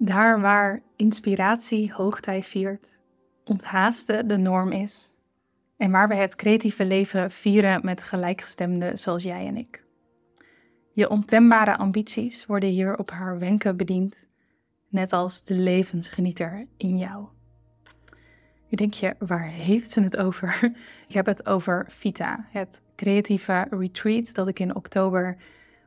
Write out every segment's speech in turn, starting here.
Daar waar inspiratie hoogtij viert, onthaasten de norm is en waar we het creatieve leven vieren met gelijkgestemden zoals jij en ik. Je ontembare ambities worden hier op haar wenken bediend, net als de levensgenieter in jou. Nu denk je, waar heeft ze het over? Ik heb het over Vita, het creatieve retreat dat ik in oktober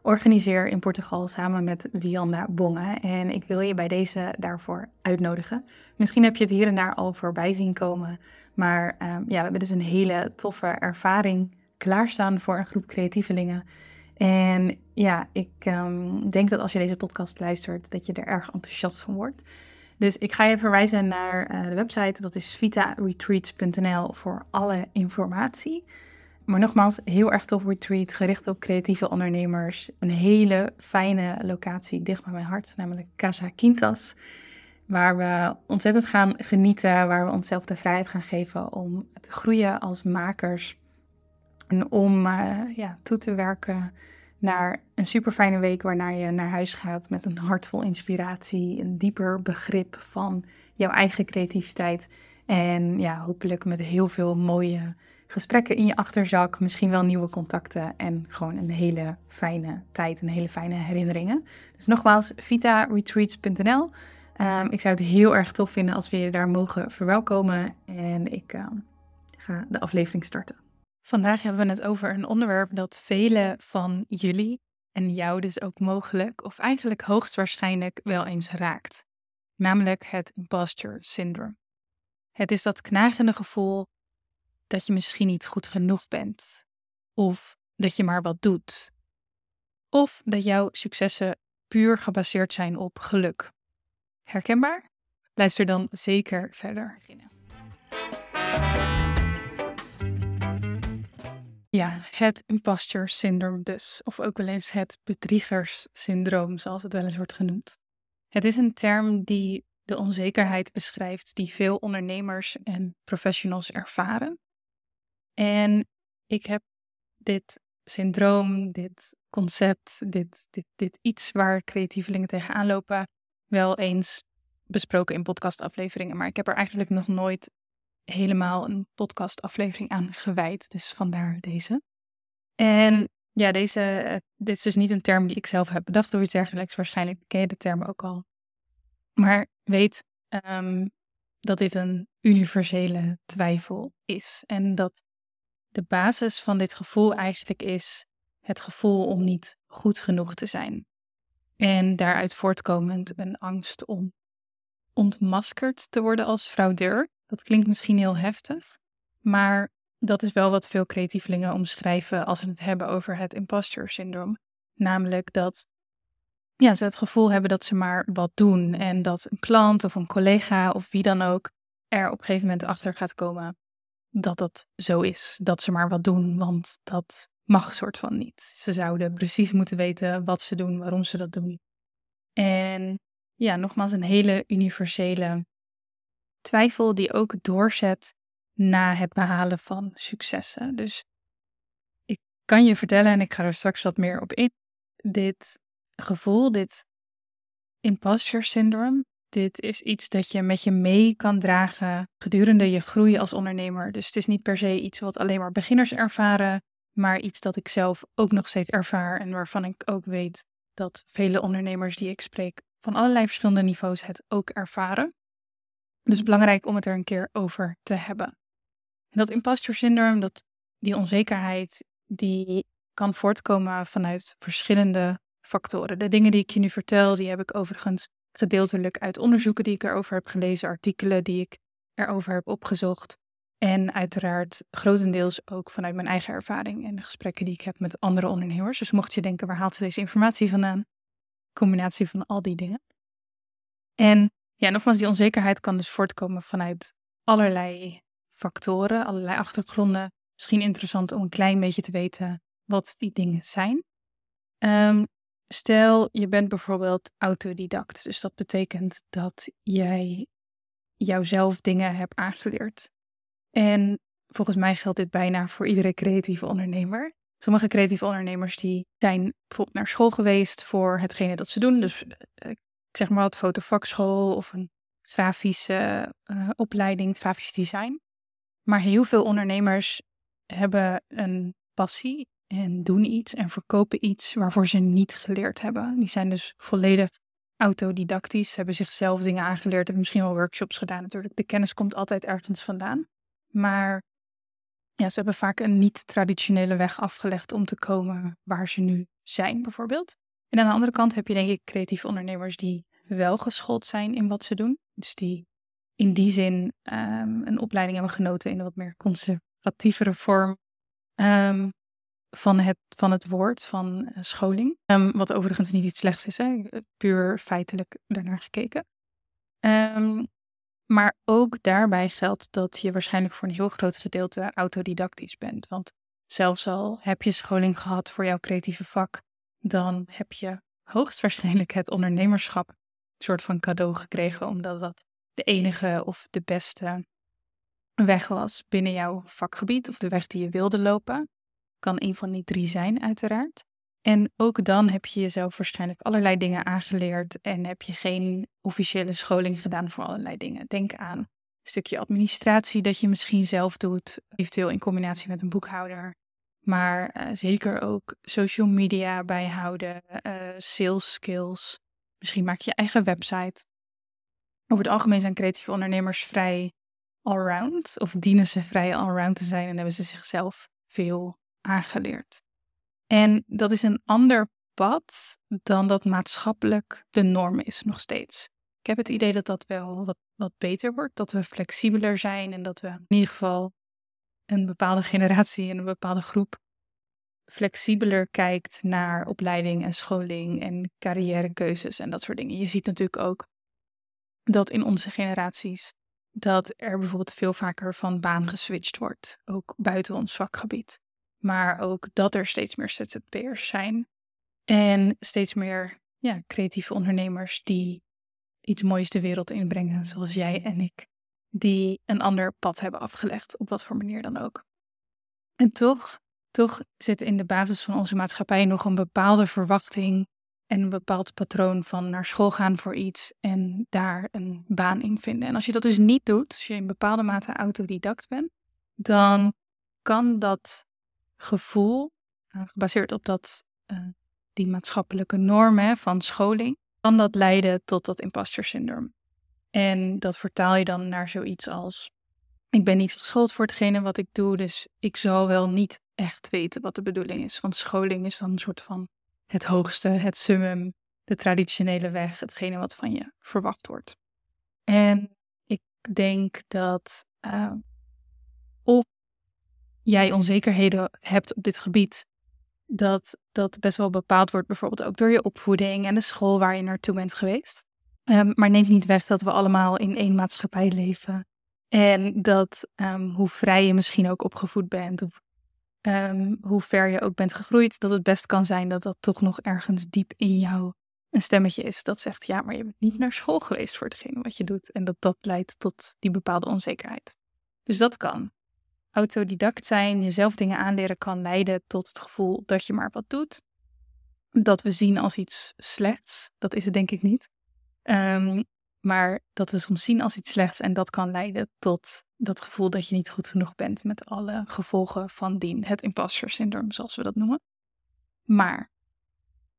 organiseer in Portugal samen met Wianda Bonge. En ik wil je bij deze daarvoor uitnodigen. Misschien heb je het hier en daar al voorbij zien komen. Maar um, ja, we hebben dus een hele toffe ervaring klaarstaan voor een groep creatievelingen. En ja, ik um, denk dat als je deze podcast luistert, dat je er erg enthousiast van wordt. Dus ik ga je verwijzen naar uh, de website, dat is vitaretreats.nl voor alle informatie. Maar nogmaals, heel erg tof retreat, gericht op creatieve ondernemers. Een hele fijne locatie dicht bij mijn hart, namelijk Casa Quintas. Waar we ontzettend gaan genieten, waar we onszelf de vrijheid gaan geven om te groeien als makers. En om uh, ja, toe te werken naar een super fijne week waarna je naar huis gaat met een hart vol inspiratie, een dieper begrip van jouw eigen creativiteit. En ja, hopelijk met heel veel mooie gesprekken in je achterzak, misschien wel nieuwe contacten en gewoon een hele fijne tijd en hele fijne herinneringen. Dus nogmaals, vitaretreats.nl. Um, ik zou het heel erg tof vinden als we je daar mogen verwelkomen en ik uh, ga de aflevering starten. Vandaag hebben we het over een onderwerp dat velen van jullie en jou dus ook mogelijk, of eigenlijk hoogstwaarschijnlijk wel eens raakt. Namelijk het imposter syndrome. Het is dat knagende gevoel dat je misschien niet goed genoeg bent. Of dat je maar wat doet. Of dat jouw successen puur gebaseerd zijn op geluk. Herkenbaar? Luister dan zeker verder. Ja, het imposter syndroom dus, of ook wel eens het bedriegerssyndroom, zoals het wel eens wordt genoemd. Het is een term die de onzekerheid beschrijft die veel ondernemers en professionals ervaren. En ik heb dit syndroom, dit concept, dit, dit, dit iets waar creatievelingen tegenaan lopen, wel eens besproken in podcastafleveringen. Maar ik heb er eigenlijk nog nooit helemaal een podcastaflevering aan gewijd. Dus vandaar deze. En ja, deze, eh, dit is dus niet een term die ik zelf heb bedacht of iets dergelijks. Waarschijnlijk ken je de term ook al. Maar weet um, dat dit een universele twijfel is. En dat de basis van dit gevoel eigenlijk is het gevoel om niet goed genoeg te zijn. En daaruit voortkomend een angst om ontmaskerd te worden als fraudeur. Dat klinkt misschien heel heftig, maar dat is wel wat veel creatievelingen omschrijven als we het hebben over het imposter syndroom. Namelijk dat ja, ze het gevoel hebben dat ze maar wat doen en dat een klant of een collega of wie dan ook er op een gegeven moment achter gaat komen dat dat zo is. Dat ze maar wat doen, want dat mag soort van niet. Ze zouden precies moeten weten wat ze doen, waarom ze dat doen. En ja, nogmaals een hele universele twijfel die ook doorzet na het behalen van successen. Dus ik kan je vertellen, en ik ga er straks wat meer op in, dit gevoel, dit imposter syndrome, dit is iets dat je met je mee kan dragen gedurende je groei als ondernemer. Dus het is niet per se iets wat alleen maar beginners ervaren, maar iets dat ik zelf ook nog steeds ervaar en waarvan ik ook weet dat vele ondernemers die ik spreek van allerlei verschillende niveaus het ook ervaren. Dus belangrijk om het er een keer over te hebben. En dat imposter syndroom, dat, die onzekerheid, die kan voortkomen vanuit verschillende factoren. De dingen die ik je nu vertel, die heb ik overigens gedeeltelijk uit onderzoeken die ik erover heb gelezen, artikelen die ik erover heb opgezocht. En uiteraard grotendeels ook vanuit mijn eigen ervaring en de gesprekken die ik heb met andere ondernemers. Dus mocht je denken, waar haalt ze deze informatie vandaan? Combinatie van al die dingen. En ja, nogmaals, die onzekerheid kan dus voortkomen vanuit allerlei factoren, allerlei achtergronden. Misschien interessant om een klein beetje te weten wat die dingen zijn. Um, Stel, je bent bijvoorbeeld autodidact. Dus dat betekent dat jij jouzelf dingen hebt aangeleerd. En volgens mij geldt dit bijna voor iedere creatieve ondernemer. Sommige creatieve ondernemers die zijn bijvoorbeeld naar school geweest voor hetgene dat ze doen. Dus uh, ik zeg maar wat, fotovakschool of een grafische uh, opleiding, grafisch design. Maar heel veel ondernemers hebben een passie en doen iets en verkopen iets waarvoor ze niet geleerd hebben. Die zijn dus volledig autodidactisch, hebben zichzelf dingen aangeleerd, hebben misschien wel workshops gedaan natuurlijk. De kennis komt altijd ergens vandaan. Maar ja, ze hebben vaak een niet-traditionele weg afgelegd om te komen waar ze nu zijn, bijvoorbeeld. En aan de andere kant heb je denk ik creatieve ondernemers die wel geschoold zijn in wat ze doen. Dus die in die zin ehm, een opleiding hebben genoten in een wat meer conservatievere vorm ehm, van, het, van het woord, van uh, scholing. Um, wat overigens niet iets slechts is, hè? puur feitelijk daarnaar gekeken. maar ook daarbij geldt dat je waarschijnlijk voor een heel groot gedeelte autodidactisch bent. Want zelfs al heb je scholing gehad voor jouw creatieve vak, dan heb je hoogstwaarschijnlijk het ondernemerschap een soort van cadeau gekregen, omdat dat de enige of de beste weg was binnen jouw vakgebied of de weg die je wilde lopen. Kan een van die drie zijn, uiteraard. En ook dan heb je jezelf waarschijnlijk allerlei dingen aangeleerd en heb je geen officiële scholing gedaan voor allerlei dingen. Denk aan een stukje administratie dat je misschien zelf doet, eventueel in combinatie met een boekhouder. Maar uh, zeker ook social media bijhouden, uh, sales skills. Misschien maak je je eigen website. Over het algemeen zijn creatieve ondernemers vrij allround. Of dienen ze vrij allround te zijn en hebben ze zichzelf veel aangeleerd. En dat is een ander pad dan dat maatschappelijk de norm is nog steeds. Ik heb het idee dat dat wel wat, wat beter wordt. Dat we flexibeler zijn en dat we in ieder geval een bepaalde generatie en een bepaalde groep flexibeler kijkt naar opleiding en scholing en carrièrekeuzes en dat soort dingen. Je ziet natuurlijk ook dat in onze generaties dat er bijvoorbeeld veel vaker van baan geswitcht wordt, ook buiten ons vakgebied. Maar ook dat er steeds meer ZZP'ers zijn en steeds meer ja, creatieve ondernemers die iets moois de wereld inbrengen, zoals jij en ik die een ander pad hebben afgelegd, op wat voor manier dan ook. En toch, toch zit in de basis van onze maatschappij nog een bepaalde verwachting en een bepaald patroon van naar school gaan voor iets en daar een baan in vinden. En als je dat dus niet doet, als je in bepaalde mate autodidact bent, dan kan dat gevoel, eh, gebaseerd op dat, uh, die maatschappelijke normen van scholing, kan dat leiden tot dat imposter syndroom. En dat vertaal je dan naar zoiets als: ik ben niet geschoold voor hetgene wat ik doe, dus ik zal wel niet echt weten wat de bedoeling is. Want scholing is dan een soort van het hoogste, het summum, de traditionele weg, hetgene wat van je verwacht wordt. En ik denk dat uh, of jij onzekerheden hebt op dit gebied, dat dat best wel bepaald wordt, bijvoorbeeld ook door je opvoeding en de school waar je naartoe bent geweest. Um, maar neemt niet weg dat we allemaal in één maatschappij leven. En dat um, hoe vrij je misschien ook opgevoed bent, of um, hoe ver je ook bent gegroeid, dat het best kan zijn dat dat toch nog ergens diep in jou een stemmetje is dat zegt: ja, maar je bent niet naar school geweest voor hetgene wat je doet. En dat dat leidt tot die bepaalde onzekerheid. Dus dat kan. Autodidact zijn, jezelf dingen aanleren, kan leiden tot het gevoel dat je maar wat doet. Dat we zien als iets slechts. Dat is het denk ik niet. Um, maar dat we soms zien als iets slechts en dat kan leiden tot dat gevoel dat je niet goed genoeg bent met alle gevolgen van dien, het imposter syndroom, zoals we dat noemen. Maar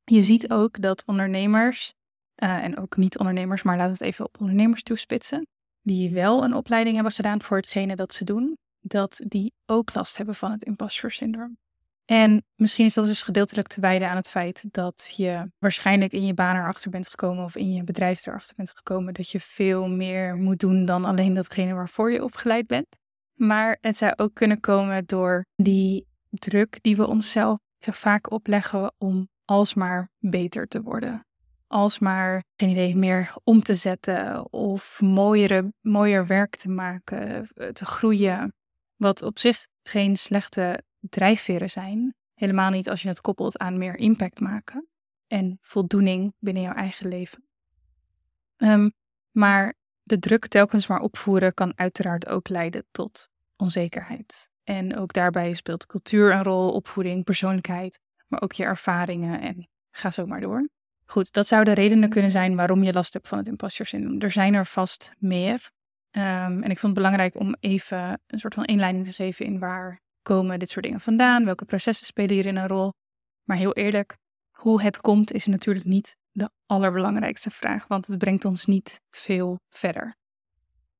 je ziet ook dat ondernemers, uh, en ook niet-ondernemers, maar laten we het even op ondernemers toespitsen, die wel een opleiding hebben gedaan voor hetgene dat ze doen, dat die ook last hebben van het imposter syndroom. En misschien is dat dus gedeeltelijk te wijden aan het feit dat je waarschijnlijk in je baan erachter bent gekomen of in je bedrijf erachter bent gekomen dat je veel meer moet doen dan alleen datgene waarvoor je opgeleid bent. Maar het zou ook kunnen komen door die druk die we onszelf vaak opleggen om alsmaar beter te worden. Alsmaar, geen idee, meer om te zetten of mooiere, mooier werk te maken, te groeien. Wat op zich geen slechte drijfveren zijn. Helemaal niet als je het koppelt aan meer impact maken en voldoening binnen jouw eigen leven. Ehm, maar de druk telkens maar opvoeren kan uiteraard ook leiden tot onzekerheid. En ook daarbij speelt cultuur een rol, opvoeding, persoonlijkheid, maar ook je ervaringen en ga zo maar door. Goed, dat zouden redenen kunnen zijn waarom je last hebt van het imposter syndroom. Er zijn er vast meer. Ehm, en ik vond het belangrijk om even een soort van inleiding te geven in waar komen dit soort dingen vandaan, welke processen spelen hierin een rol. Maar heel eerlijk, hoe het komt is natuurlijk niet de allerbelangrijkste vraag, want het brengt ons niet veel verder.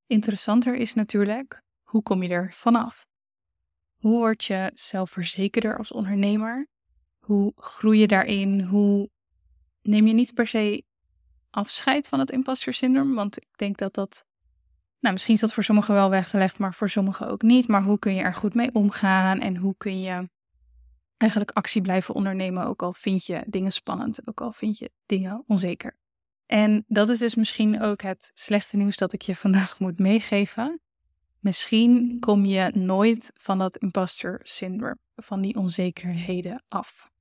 Interessanter is natuurlijk, hoe kom je er vanaf? Hoe word je zelfverzekerder als ondernemer? Hoe groei je daarin? Hoe neem je niet per se afscheid van het imposter syndroom? Want ik denk dat dat, nou misschien is dat voor sommigen wel weggelegd, maar voor sommigen ook niet. Maar hoe kun je er goed mee omgaan en hoe kun je eigenlijk actie blijven ondernemen, ook al vind je dingen spannend, ook al vind je dingen onzeker. En dat is dus misschien ook het slechte nieuws dat ik je vandaag moet meegeven. Misschien kom je nooit van dat imposter syndrome, van die onzekerheden af.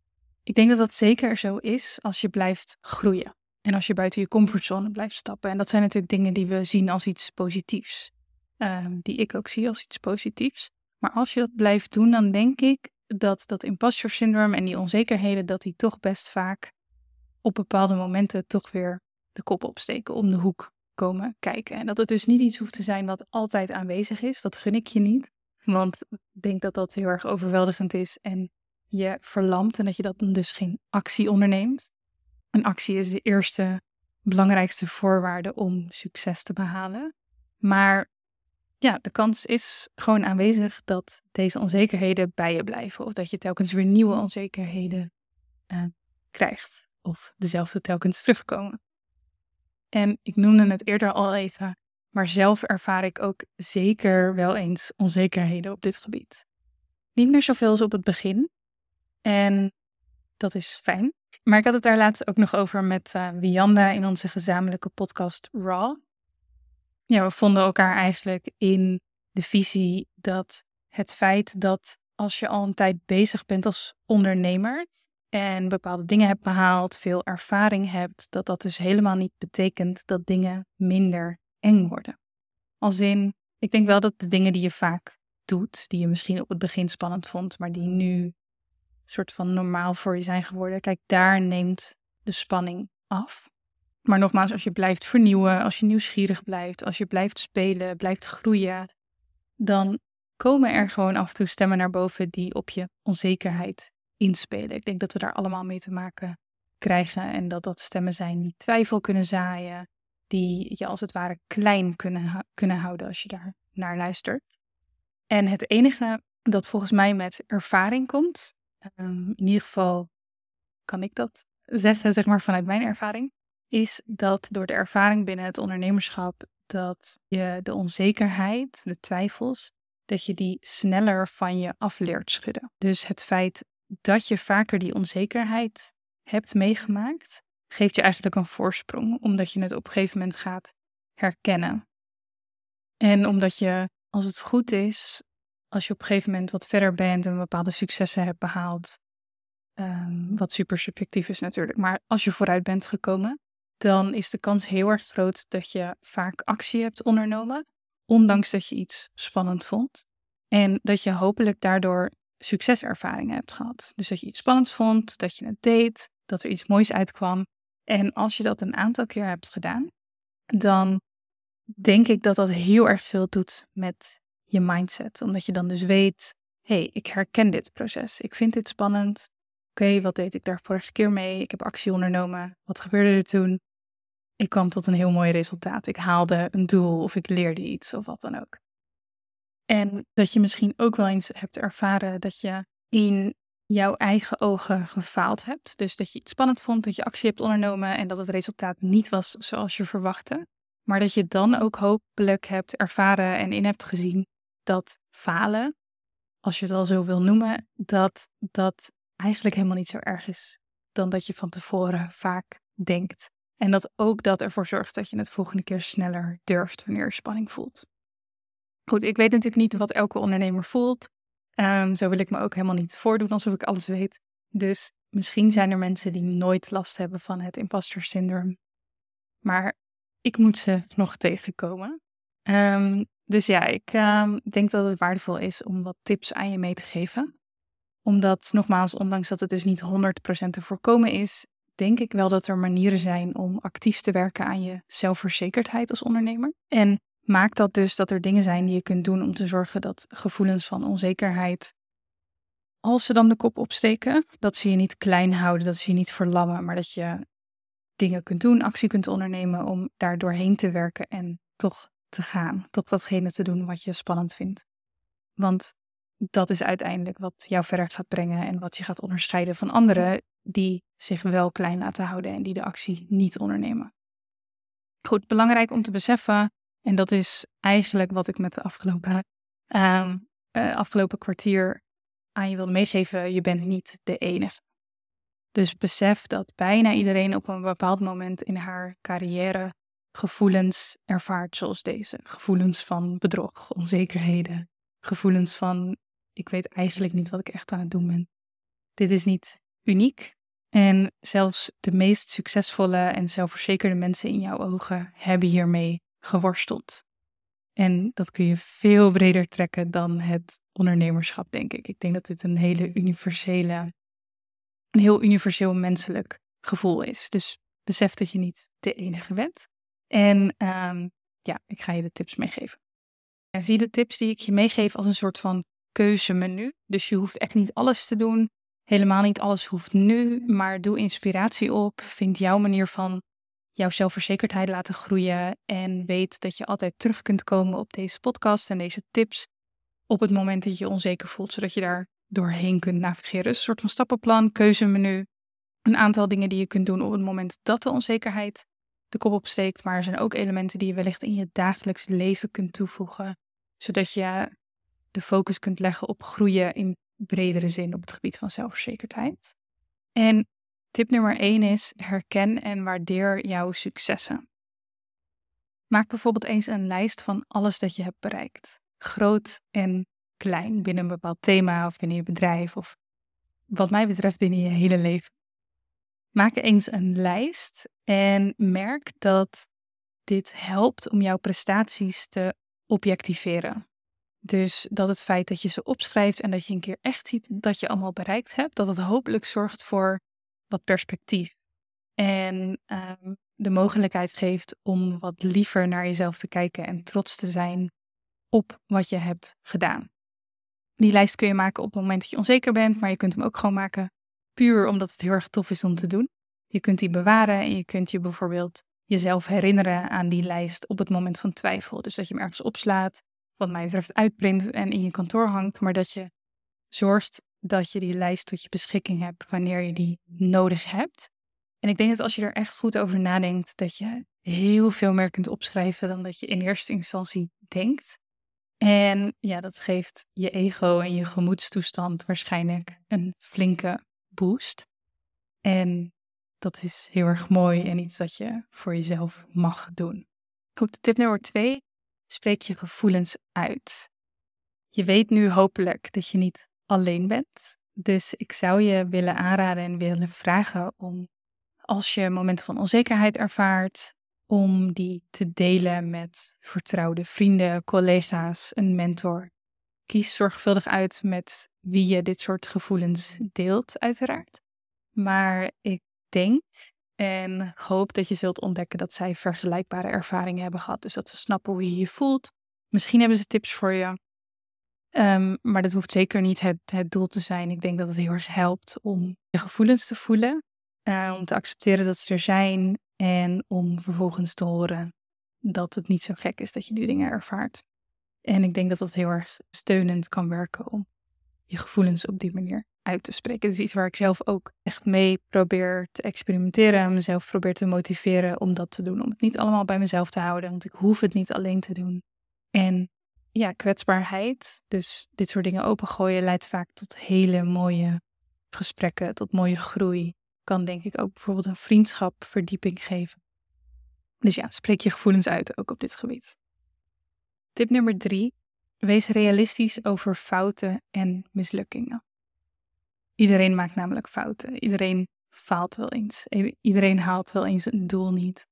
Ik denk dat dat zeker zo is als je blijft groeien en als je buiten je comfortzone blijft stappen. En dat zijn natuurlijk dingen die we zien als iets positiefs, ehm, die ik ook zie als iets positiefs. Maar als je dat blijft doen, dan denk ik dat dat imposter syndroom en die onzekerheden, dat die toch best vaak op bepaalde momenten toch weer de kop opsteken, om de hoek komen kijken. En dat het dus niet iets hoeft te zijn wat altijd aanwezig is, dat gun ik je niet. Want ik denk dat dat heel erg overweldigend is en je verlamt en dat je dat dus geen actie onderneemt. Een actie is de eerste belangrijkste voorwaarde om succes te behalen. Maar ja, de kans is gewoon aanwezig dat deze onzekerheden bij je blijven. Of dat je telkens weer nieuwe onzekerheden uh, krijgt. Of dezelfde telkens terugkomen. En ik noemde het eerder al even, maar zelf ervaar ik ook zeker wel eens onzekerheden op dit gebied. Niet meer zoveel als op het begin. En dat is fijn. Maar ik had het daar laatst ook nog over met uh, in onze gezamenlijke podcast Raw ja, we vonden elkaar eigenlijk in de visie dat het feit dat als je al een tijd bezig bent als ondernemer en bepaalde dingen hebt behaald, veel ervaring hebt, dat dat dus helemaal niet betekent dat dingen minder eng worden. Als in, ik denk wel dat de dingen die je vaak doet, die je misschien op het begin spannend vond, maar die nu soort van normaal voor je zijn geworden, kijk, daar neemt de spanning af. Maar nogmaals, als je blijft vernieuwen, als je nieuwsgierig blijft, als je blijft spelen, blijft groeien, dan komen er gewoon af en toe stemmen naar boven die op je onzekerheid inspelen. Ik denk dat we daar allemaal mee te maken krijgen en dat dat stemmen zijn die twijfel kunnen zaaien, die je als het ware klein kunnen, kunnen houden als je daar naar luistert. En het enige dat volgens mij met ervaring komt, ehm, in ieder geval kan ik dat zeggen, zeg maar vanuit mijn ervaring, is dat door de ervaring binnen het ondernemerschap dat je de onzekerheid, de twijfels, dat je die sneller van je af leert schudden. Dus het feit dat je vaker die onzekerheid hebt meegemaakt, geeft je eigenlijk een voorsprong, omdat je het op een gegeven moment gaat herkennen. En omdat je, als het goed is, als je op een gegeven moment wat verder bent en bepaalde successen hebt behaald, um, wat super subjectief is natuurlijk, maar als je vooruit bent gekomen, dan is de kans heel erg groot dat je vaak actie hebt ondernomen, ondanks dat je iets spannend vond. En dat je hopelijk daardoor succeservaringen hebt gehad. Dus dat je iets spannends vond, dat je het deed, dat er iets moois uitkwam. En als je dat een aantal keer hebt gedaan, dan denk ik dat dat heel erg veel doet met je mindset. Omdat je dan dus weet, hé, hey, ik herken dit proces. Ik vind dit spannend. Oké, wat deed ik daar vorige keer mee? Ik heb actie ondernomen. Wat gebeurde er toen? ik kwam tot een heel mooi resultaat. Ik haalde een doel of ik leerde iets of wat dan ook. En dat je misschien ook wel eens hebt ervaren dat je in jouw eigen ogen gefaald hebt. Dus dat je iets spannend vond, dat je actie hebt ondernomen en dat het resultaat niet was zoals je verwachtte. Maar dat je dan ook hopelijk hebt ervaren en in hebt gezien dat falen, als je het al zo wil noemen, dat dat eigenlijk helemaal niet zo erg is dan dat je van tevoren vaak denkt. En dat ook dat ervoor zorgt dat je het volgende keer sneller durft wanneer je spanning voelt. Goed, ik weet natuurlijk niet wat elke ondernemer voelt. Um, zo wil ik me ook helemaal niet voordoen alsof ik alles weet. Dus misschien zijn er mensen die nooit last hebben van het imposter syndroom. Maar ik moet ze nog tegenkomen. Um, dus ja, ik um, denk dat het waardevol is om wat tips aan je mee te geven. Omdat, nogmaals, ondanks dat het dus niet 100% te voorkomen is, denk ik wel dat er manieren zijn om actief te werken aan je zelfverzekerdheid als ondernemer. En maakt dat dus dat er dingen zijn die je kunt doen om te zorgen dat gevoelens van onzekerheid, als ze dan de kop opsteken, dat ze je niet klein houden, dat ze je niet verlammen, maar dat je dingen kunt doen, actie kunt ondernemen om daar doorheen te werken en toch te gaan, toch datgene te doen wat je spannend vindt. Want dat is uiteindelijk wat jou verder gaat brengen en wat je gaat onderscheiden van anderen die zich wel klein laten houden en die de actie niet ondernemen. Goed, belangrijk om te beseffen, en dat is eigenlijk wat ik met de afgelopen, uh, afgelopen kwartier aan je wil meegeven, je bent niet de enige. Dus besef dat bijna iedereen op een bepaald moment in haar carrière gevoelens ervaart zoals deze. Gevoelens van bedrog, onzekerheden, gevoelens van ik weet eigenlijk niet wat ik echt aan het doen ben. Dit is niet uniek. En zelfs de meest succesvolle en zelfverzekerde mensen in jouw ogen hebben hiermee geworsteld. En dat kun je veel breder trekken dan het ondernemerschap, denk ik. Ik denk dat dit een hele universele, een heel universeel menselijk gevoel is. Dus besef dat je niet de enige bent. En um, ja, ik ga je de tips meegeven. En zie de tips die ik je meegeef als een soort van keuzemenu. Dus je hoeft echt niet alles te doen. Helemaal niet alles hoeft nu, maar doe inspiratie op. Vind jouw manier van jouw zelfverzekerdheid laten groeien. En weet dat je altijd terug kunt komen op deze podcast en deze tips op het moment dat je je onzeker voelt, zodat je daar doorheen kunt navigeren. Dus een soort van stappenplan, keuzemenu. Een aantal dingen die je kunt doen op het moment dat de onzekerheid de kop opsteekt. Maar er zijn ook elementen die je wellicht in je dagelijks leven kunt toevoegen. Zodat je de focus kunt leggen op groeien in bredere zin op het gebied van zelfverzekerdheid. En tip nummer 1 is herken en waardeer jouw successen. Maak bijvoorbeeld eens een lijst van alles dat je hebt bereikt. Groot en klein binnen een bepaald thema of binnen je bedrijf of wat mij betreft binnen je hele leven. Maak eens een lijst en merk dat dit helpt om jouw prestaties te objectiveren. Dus dat het feit dat je ze opschrijft en dat je een keer echt ziet dat je allemaal bereikt hebt, dat het hopelijk zorgt voor wat perspectief. En um, de mogelijkheid geeft om wat liever naar jezelf te kijken en trots te zijn op wat je hebt gedaan. Die lijst kun je maken op het moment dat je onzeker bent, maar je kunt hem ook gewoon maken puur omdat het heel erg tof is om te doen. Je kunt die bewaren en je kunt je bijvoorbeeld jezelf herinneren aan die lijst op het moment van twijfel. Dus dat je hem ergens opslaat wat mij betreft uitprint en in je kantoor hangt, maar dat je zorgt dat je die lijst tot je beschikking hebt wanneer je die nodig hebt. En ik denk dat als je er echt goed over nadenkt, dat je heel veel meer kunt opschrijven dan dat je in eerste instantie denkt. En ja, dat geeft je ego en je gemoedstoestand waarschijnlijk een flinke boost. En dat is heel erg mooi en iets dat je voor jezelf mag doen. Goed, tip nummer twee spreek je gevoelens uit. Je weet nu hopelijk dat je niet alleen bent. Dus ik zou je willen aanraden en willen vragen om, als je momenten van onzekerheid ervaart, om die te delen met vertrouwde vrienden, collega's, een mentor. Kies zorgvuldig uit met wie je dit soort gevoelens deelt, uiteraard. Maar ik denk en hoop dat je zult ontdekken dat zij vergelijkbare ervaringen hebben gehad. Dus dat ze snappen hoe je je voelt. Misschien hebben ze tips voor je. Ehm, maar dat hoeft zeker niet het, het doel te zijn. Ik denk dat het heel erg helpt om je gevoelens te voelen. Uh, om te accepteren dat ze er zijn. En om vervolgens te horen dat het niet zo gek is dat je die dingen ervaart. En ik denk dat dat heel erg steunend kan werken om je gevoelens op die manier uit te spreken. Het is iets waar ik zelf ook echt mee probeer te experimenteren en mezelf probeer te motiveren om dat te doen. Om het niet allemaal bij mezelf te houden, want ik hoef het niet alleen te doen. En ja, kwetsbaarheid, dus dit soort dingen opengooien, leidt vaak tot hele mooie gesprekken, tot mooie groei. Kan denk ik ook bijvoorbeeld een vriendschap verdieping geven. Dus ja, spreek je gevoelens uit ook op dit gebied. Tip nummer drie. Wees realistisch over fouten en mislukkingen. Iedereen maakt namelijk fouten. Iedereen faalt wel eens. Iedereen haalt wel eens een doel niet.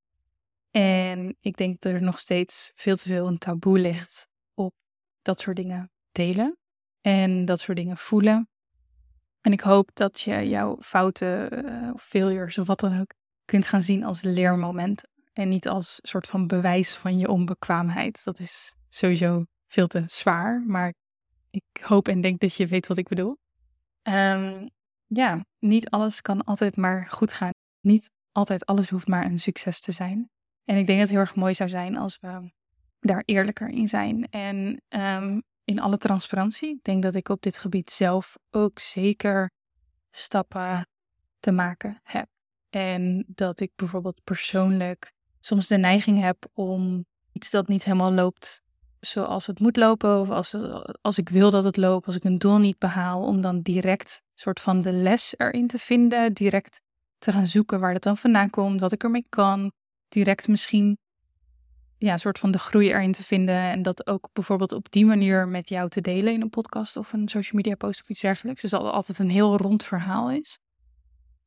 En ik denk dat er nog steeds veel te veel een taboe ligt op dat soort dingen delen en dat soort dingen voelen. En ik hoop dat je jouw fouten uh, of failures of wat dan ook kunt gaan zien als leermomenten. En niet als soort van bewijs van je onbekwaamheid. Dat is sowieso veel te zwaar. Maar ik hoop en denk dat je weet wat ik bedoel. Um, ja, niet alles kan altijd maar goed gaan. Niet altijd alles hoeft maar een succes te zijn. En ik denk dat het heel erg mooi zou zijn als we daar eerlijker in zijn. En um, in alle transparantie. Ik denk dat ik op dit gebied zelf ook zeker stappen te maken heb. En dat ik bijvoorbeeld persoonlijk soms de neiging heb om iets dat niet helemaal loopt zoals het moet lopen, of als, als ik wil dat het loopt, als ik een doel niet behaal, om dan direct soort van de les erin te vinden, direct te gaan zoeken waar dat dan vandaan komt, wat ik ermee kan, direct misschien ja, een soort van de groei erin te vinden en dat ook bijvoorbeeld op die manier met jou te delen in een podcast of een social media post of iets dergelijks. Dus dat altijd een heel rond verhaal is.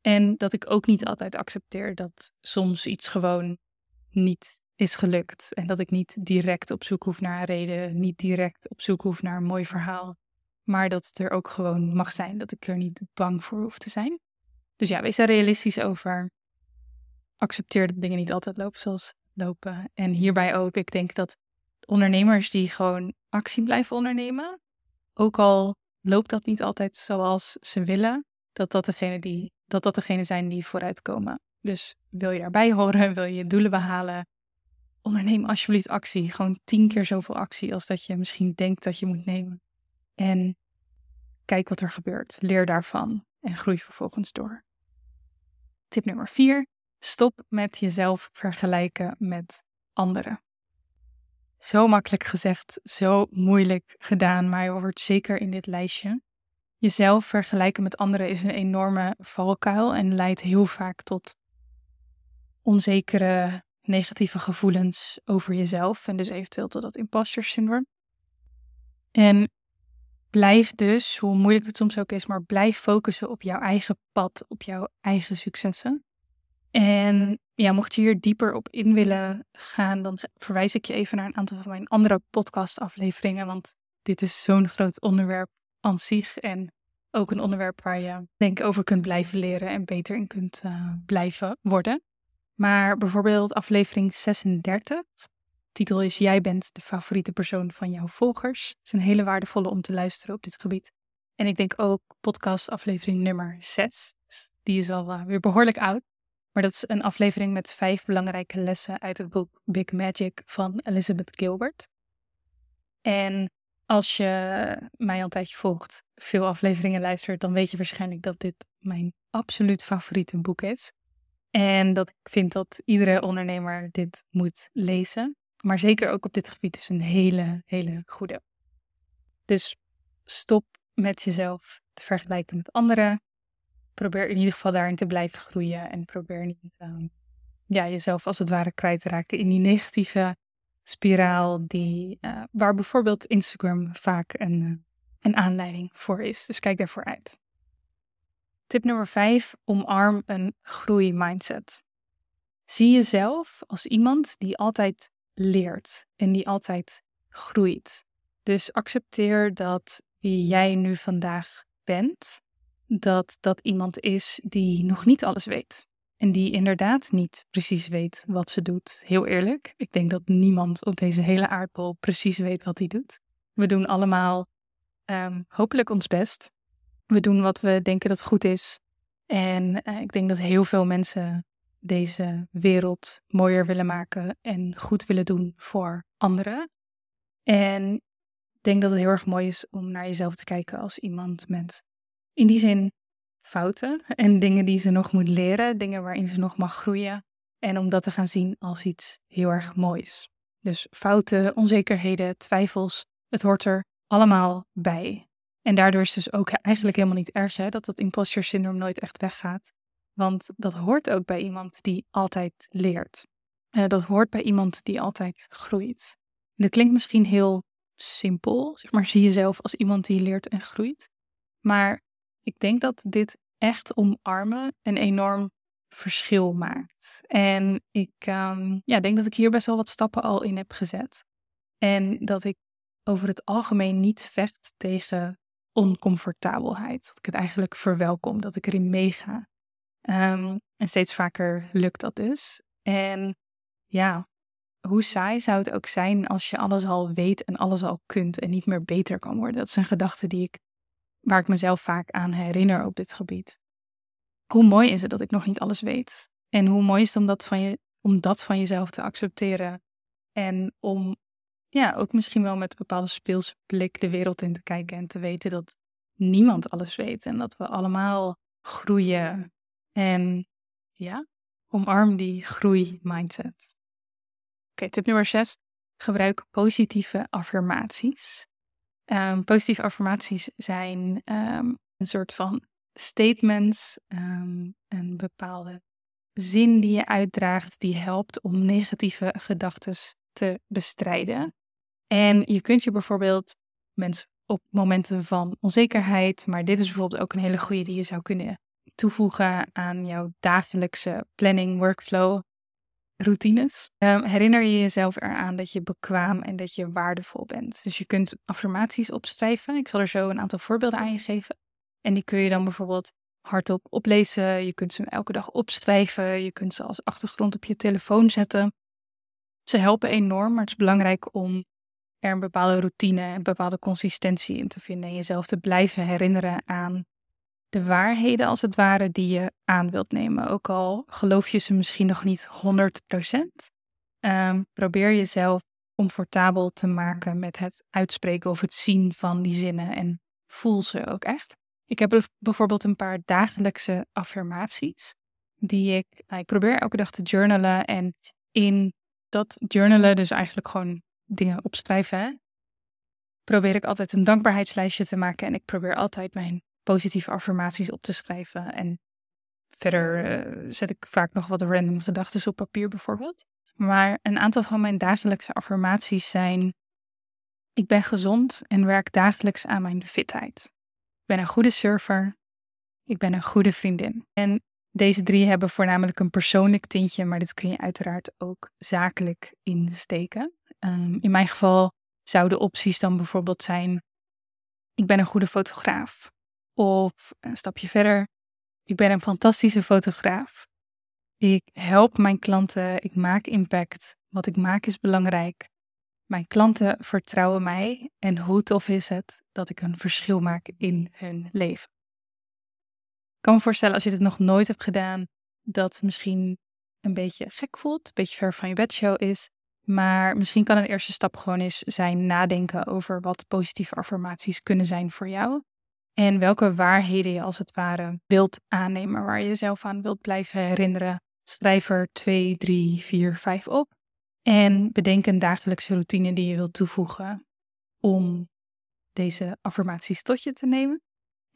En dat ik ook niet altijd accepteer dat soms iets gewoon niet is gelukt. En dat ik niet direct op zoek hoef naar een reden, niet direct op zoek hoef naar een mooi verhaal. Maar dat het er ook gewoon mag zijn, dat ik er niet bang voor hoef te zijn. Dus ja, wees er realistisch over. Accepteer dat dingen niet altijd lopen zoals lopen. En hierbij ook, ik denk dat ondernemers die gewoon actie blijven ondernemen, ook al loopt dat niet altijd zoals ze willen, dat dat degene, die, dat dat degene zijn die vooruitkomen. Dus wil je daarbij horen, wil je doelen behalen, onderneem alsjeblieft actie. Gewoon tien keer zoveel actie als dat je misschien denkt dat je moet nemen. En kijk wat er gebeurt. Leer daarvan en groei vervolgens door. Tip nummer vier. Stop met jezelf vergelijken met anderen. Zo makkelijk gezegd, zo moeilijk gedaan, maar je hoort zeker in dit lijstje. Jezelf vergelijken met anderen is een enorme valkuil en leidt heel vaak tot onzekere negatieve gevoelens over jezelf en dus eventueel tot dat imposter syndroom. En blijf dus, hoe moeilijk het soms ook is, maar blijf focussen op jouw eigen pad, op jouw eigen successen. En ja, mocht je hier dieper op in willen gaan, dan verwijs ik je even naar een aantal van mijn andere podcastafleveringen, want dit is zo'n groot onderwerp aan zich en ook een onderwerp waar je denk over kunt blijven leren en beter in kunt uh, blijven worden. Maar bijvoorbeeld aflevering 36. Titel is Jij bent de favoriete persoon van jouw volgers. Het is een hele waardevolle om te luisteren op dit gebied. En ik denk ook podcast aflevering nummer 6. Die is al uh, weer behoorlijk oud. Maar dat is een aflevering met vijf belangrijke lessen uit het boek Big Magic van Elizabeth Gilbert. En als je mij al een tijdje volgt, veel afleveringen luistert, dan weet je waarschijnlijk dat dit mijn absoluut favoriete boek is. En dat ik vind dat iedere ondernemer dit moet lezen. Maar zeker ook op dit gebied is een hele, hele goede. Dus stop met jezelf te vergelijken met anderen. Probeer in ieder geval daarin te blijven groeien. En probeer niet um, ja, jezelf als het ware kwijt te raken in die negatieve spiraal. Die, uh, waar bijvoorbeeld Instagram vaak een, uh, een aanleiding voor is. Dus kijk daarvoor uit. Tip nummer 5. Omarm een groeimindset. Zie jezelf als iemand die altijd leert en die altijd groeit. Dus accepteer dat wie jij nu vandaag bent, dat dat iemand is die nog niet alles weet. En die inderdaad niet precies weet wat ze doet. Heel eerlijk, ik denk dat niemand op deze hele aardbol precies weet wat hij doet. We doen allemaal um, hopelijk ons best. We doen wat we denken dat goed is. En uh, ik denk dat heel veel mensen deze wereld mooier willen maken en goed willen doen voor anderen. En ik denk dat het heel erg mooi is om naar jezelf te kijken als iemand met in die zin fouten en dingen die ze nog moet leren, dingen waarin ze nog mag groeien. En om dat te gaan zien als iets heel erg moois. Dus fouten, onzekerheden, twijfels, het hoort er allemaal bij. En daardoor is het dus ook eigenlijk helemaal niet erg hè, dat dat imposter syndroom nooit echt weggaat. Want dat hoort ook bij iemand die altijd leert. Uh, dat hoort bij iemand die altijd groeit. En dat klinkt misschien heel simpel, zeg maar, zie jezelf als iemand die leert en groeit. Maar ik denk dat dit echt omarmen een enorm verschil maakt. En ik um, ja, denk dat ik hier best wel wat stappen al in heb gezet. En dat ik over het algemeen niet vecht tegen oncomfortabelheid. Dat ik het eigenlijk verwelkom, dat ik erin meega. Um, en steeds vaker lukt dat dus. En ja, hoe saai zou het ook zijn als je alles al weet en alles al kunt en niet meer beter kan worden? Dat is een gedachte die ik, waar ik mezelf vaak aan herinner op dit gebied. Hoe mooi is het dat ik nog niet alles weet? En hoe mooi is het om dat van, je, om dat van jezelf te accepteren? En om ja, ook misschien wel met een bepaalde speelse blik de wereld in te kijken en te weten dat niemand alles weet en dat we allemaal groeien. En ja, omarm die groei-mindset. Oké, tip nummer 6. Gebruik positieve affirmaties. Um, positieve affirmaties zijn um, een soort van statements, um, een bepaalde zin die je uitdraagt die helpt om negatieve gedachten te bestrijden. En je kunt je bijvoorbeeld op momenten van onzekerheid, maar dit is bijvoorbeeld ook een hele goede die je zou kunnen toevoegen aan jouw dagelijkse planning, workflow, routines. Um, herinner je jezelf eraan dat je bekwaam en dat je waardevol bent. Dus je kunt affirmaties opschrijven. Ik zal er zo een aantal voorbeelden aan je geven. En die kun je dan bijvoorbeeld hardop oplezen. Je kunt ze elke dag opschrijven. Je kunt ze als achtergrond op je telefoon zetten. Ze helpen enorm, maar het is belangrijk om er een bepaalde routine en een bepaalde consistentie in te vinden. En jezelf te blijven herinneren aan de waarheden, als het ware, die je aan wilt nemen. Ook al geloof je ze misschien nog niet 100%. Um, ehm, probeer jezelf comfortabel te maken met het uitspreken of het zien van die zinnen en voel ze ook echt. Ik heb bijvoorbeeld een paar dagelijkse affirmaties die ik, nou, ik probeer elke dag te journalen en in dat journalen, dus eigenlijk gewoon dingen opschrijven, probeer ik altijd een dankbaarheidslijstje te maken en ik probeer altijd mijn positieve affirmaties op te schrijven. En verder eh, zet ik vaak nog wat random gedachten op papier bijvoorbeeld. Maar een aantal van mijn dagelijkse affirmaties zijn: Ik ben gezond en werk dagelijks aan mijn fitheid. Ik ben een goede surfer. Ik ben een goede vriendin. En deze drie hebben voornamelijk een persoonlijk tintje, maar dit kun je uiteraard ook zakelijk insteken. Um, in mijn geval zouden opties dan bijvoorbeeld zijn: Ik ben een goede fotograaf. Of een stapje verder, ik ben een fantastische fotograaf. Ik help mijn klanten, ik maak impact. Wat ik maak is belangrijk. Mijn klanten vertrouwen mij en hoe tof is het dat ik een verschil maak in hun leven. Kan me voorstellen als je dit nog nooit hebt gedaan, dat het misschien een beetje gek voelt, een beetje ver van je bedshow is. Maar misschien kan een eerste stap gewoon eens zijn nadenken over wat positieve affirmaties kunnen zijn voor jou. En welke waarheden je als het ware wilt aannemen, waar je jezelf aan wilt blijven herinneren. Schrijf er 2, 3, 4, 5 op. En bedenk een dagelijkse routine die je wilt toevoegen om deze affirmaties tot je te nemen.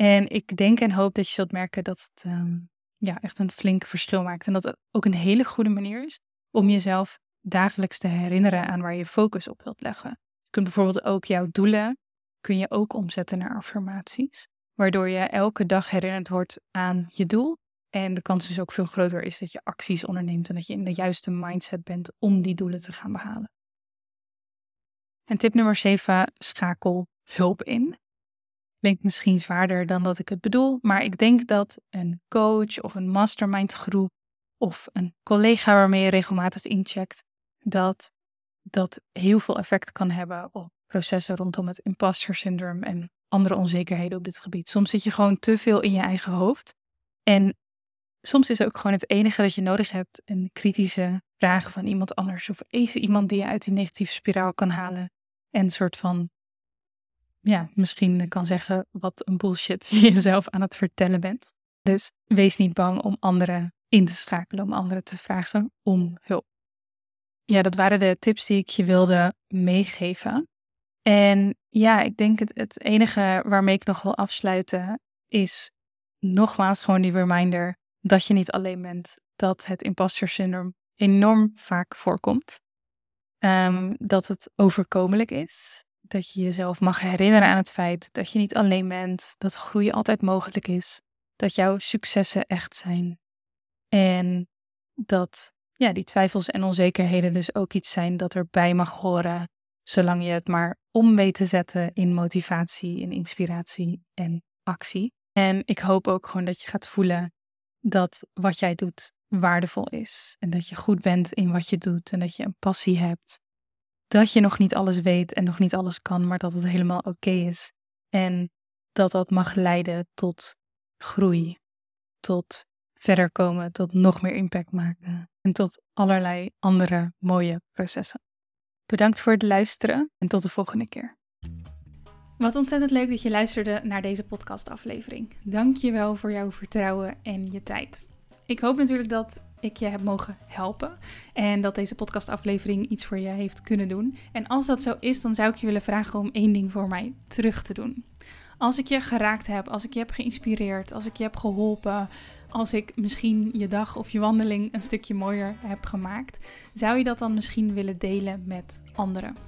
En ik denk en hoop dat je zult merken dat het um, ja, echt een flink verschil maakt. En dat het ook een hele goede manier is om jezelf dagelijks te herinneren aan waar je focus op wilt leggen. Je kunt bijvoorbeeld ook jouw doelen kun je ook omzetten naar affirmaties. Waardoor je elke dag herinnerd wordt aan je doel. En de kans dus ook veel groter is dat je acties onderneemt en dat je in de juiste mindset bent om die doelen te gaan behalen. En tip nummer 7, schakel hulp in. Klinkt misschien zwaarder dan dat ik het bedoel, maar ik denk dat een coach of een mastermind groep of een collega waarmee je regelmatig incheckt, dat dat heel veel effect kan hebben op processen rondom het imposter syndroom en andere onzekerheden op dit gebied. Soms zit je gewoon te veel in je eigen hoofd. En soms is ook gewoon het enige dat je nodig hebt een kritische vraag van iemand anders. Of even iemand die je uit die negatieve spiraal kan halen. En een soort van, ja, misschien kan zeggen wat een bullshit je jezelf aan het vertellen bent. Dus wees niet bang om anderen in te schakelen, om anderen te vragen om hulp. Ja, dat waren de tips die ik je wilde meegeven. En ja, ik denk het, het enige waarmee ik nog wil afsluiten is nogmaals gewoon die reminder dat je niet alleen bent. Dat het imposter syndroom enorm vaak voorkomt. Um, dat het overkomelijk is. Dat je jezelf mag herinneren aan het feit dat je niet alleen bent. Dat groei altijd mogelijk is. Dat jouw successen echt zijn. En dat ja, die twijfels en onzekerheden dus ook iets zijn dat erbij mag horen zolang je het maar om mee te zetten in motivatie, in inspiratie en actie. En ik hoop ook gewoon dat je gaat voelen dat wat jij doet waardevol is. En dat je goed bent in wat je doet en dat je een passie hebt. Dat je nog niet alles weet en nog niet alles kan, maar dat het helemaal oké is. En dat dat mag leiden tot groei, tot verder komen, tot nog meer impact maken en tot allerlei andere mooie processen. Bedankt voor het luisteren en tot de volgende keer. Wat ontzettend leuk dat je luisterde naar deze podcastaflevering. Dank je wel voor jouw vertrouwen en je tijd. Ik hoop natuurlijk dat ik je heb mogen helpen en dat deze podcastaflevering iets voor je heeft kunnen doen. En als dat zo is, dan zou ik je willen vragen om één ding voor mij terug te doen. Als ik je geraakt heb, als ik je heb geïnspireerd, als ik je heb geholpen, als ik misschien je dag of je wandeling een stukje mooier heb gemaakt, zou je dat dan misschien willen delen met anderen?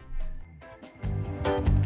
Música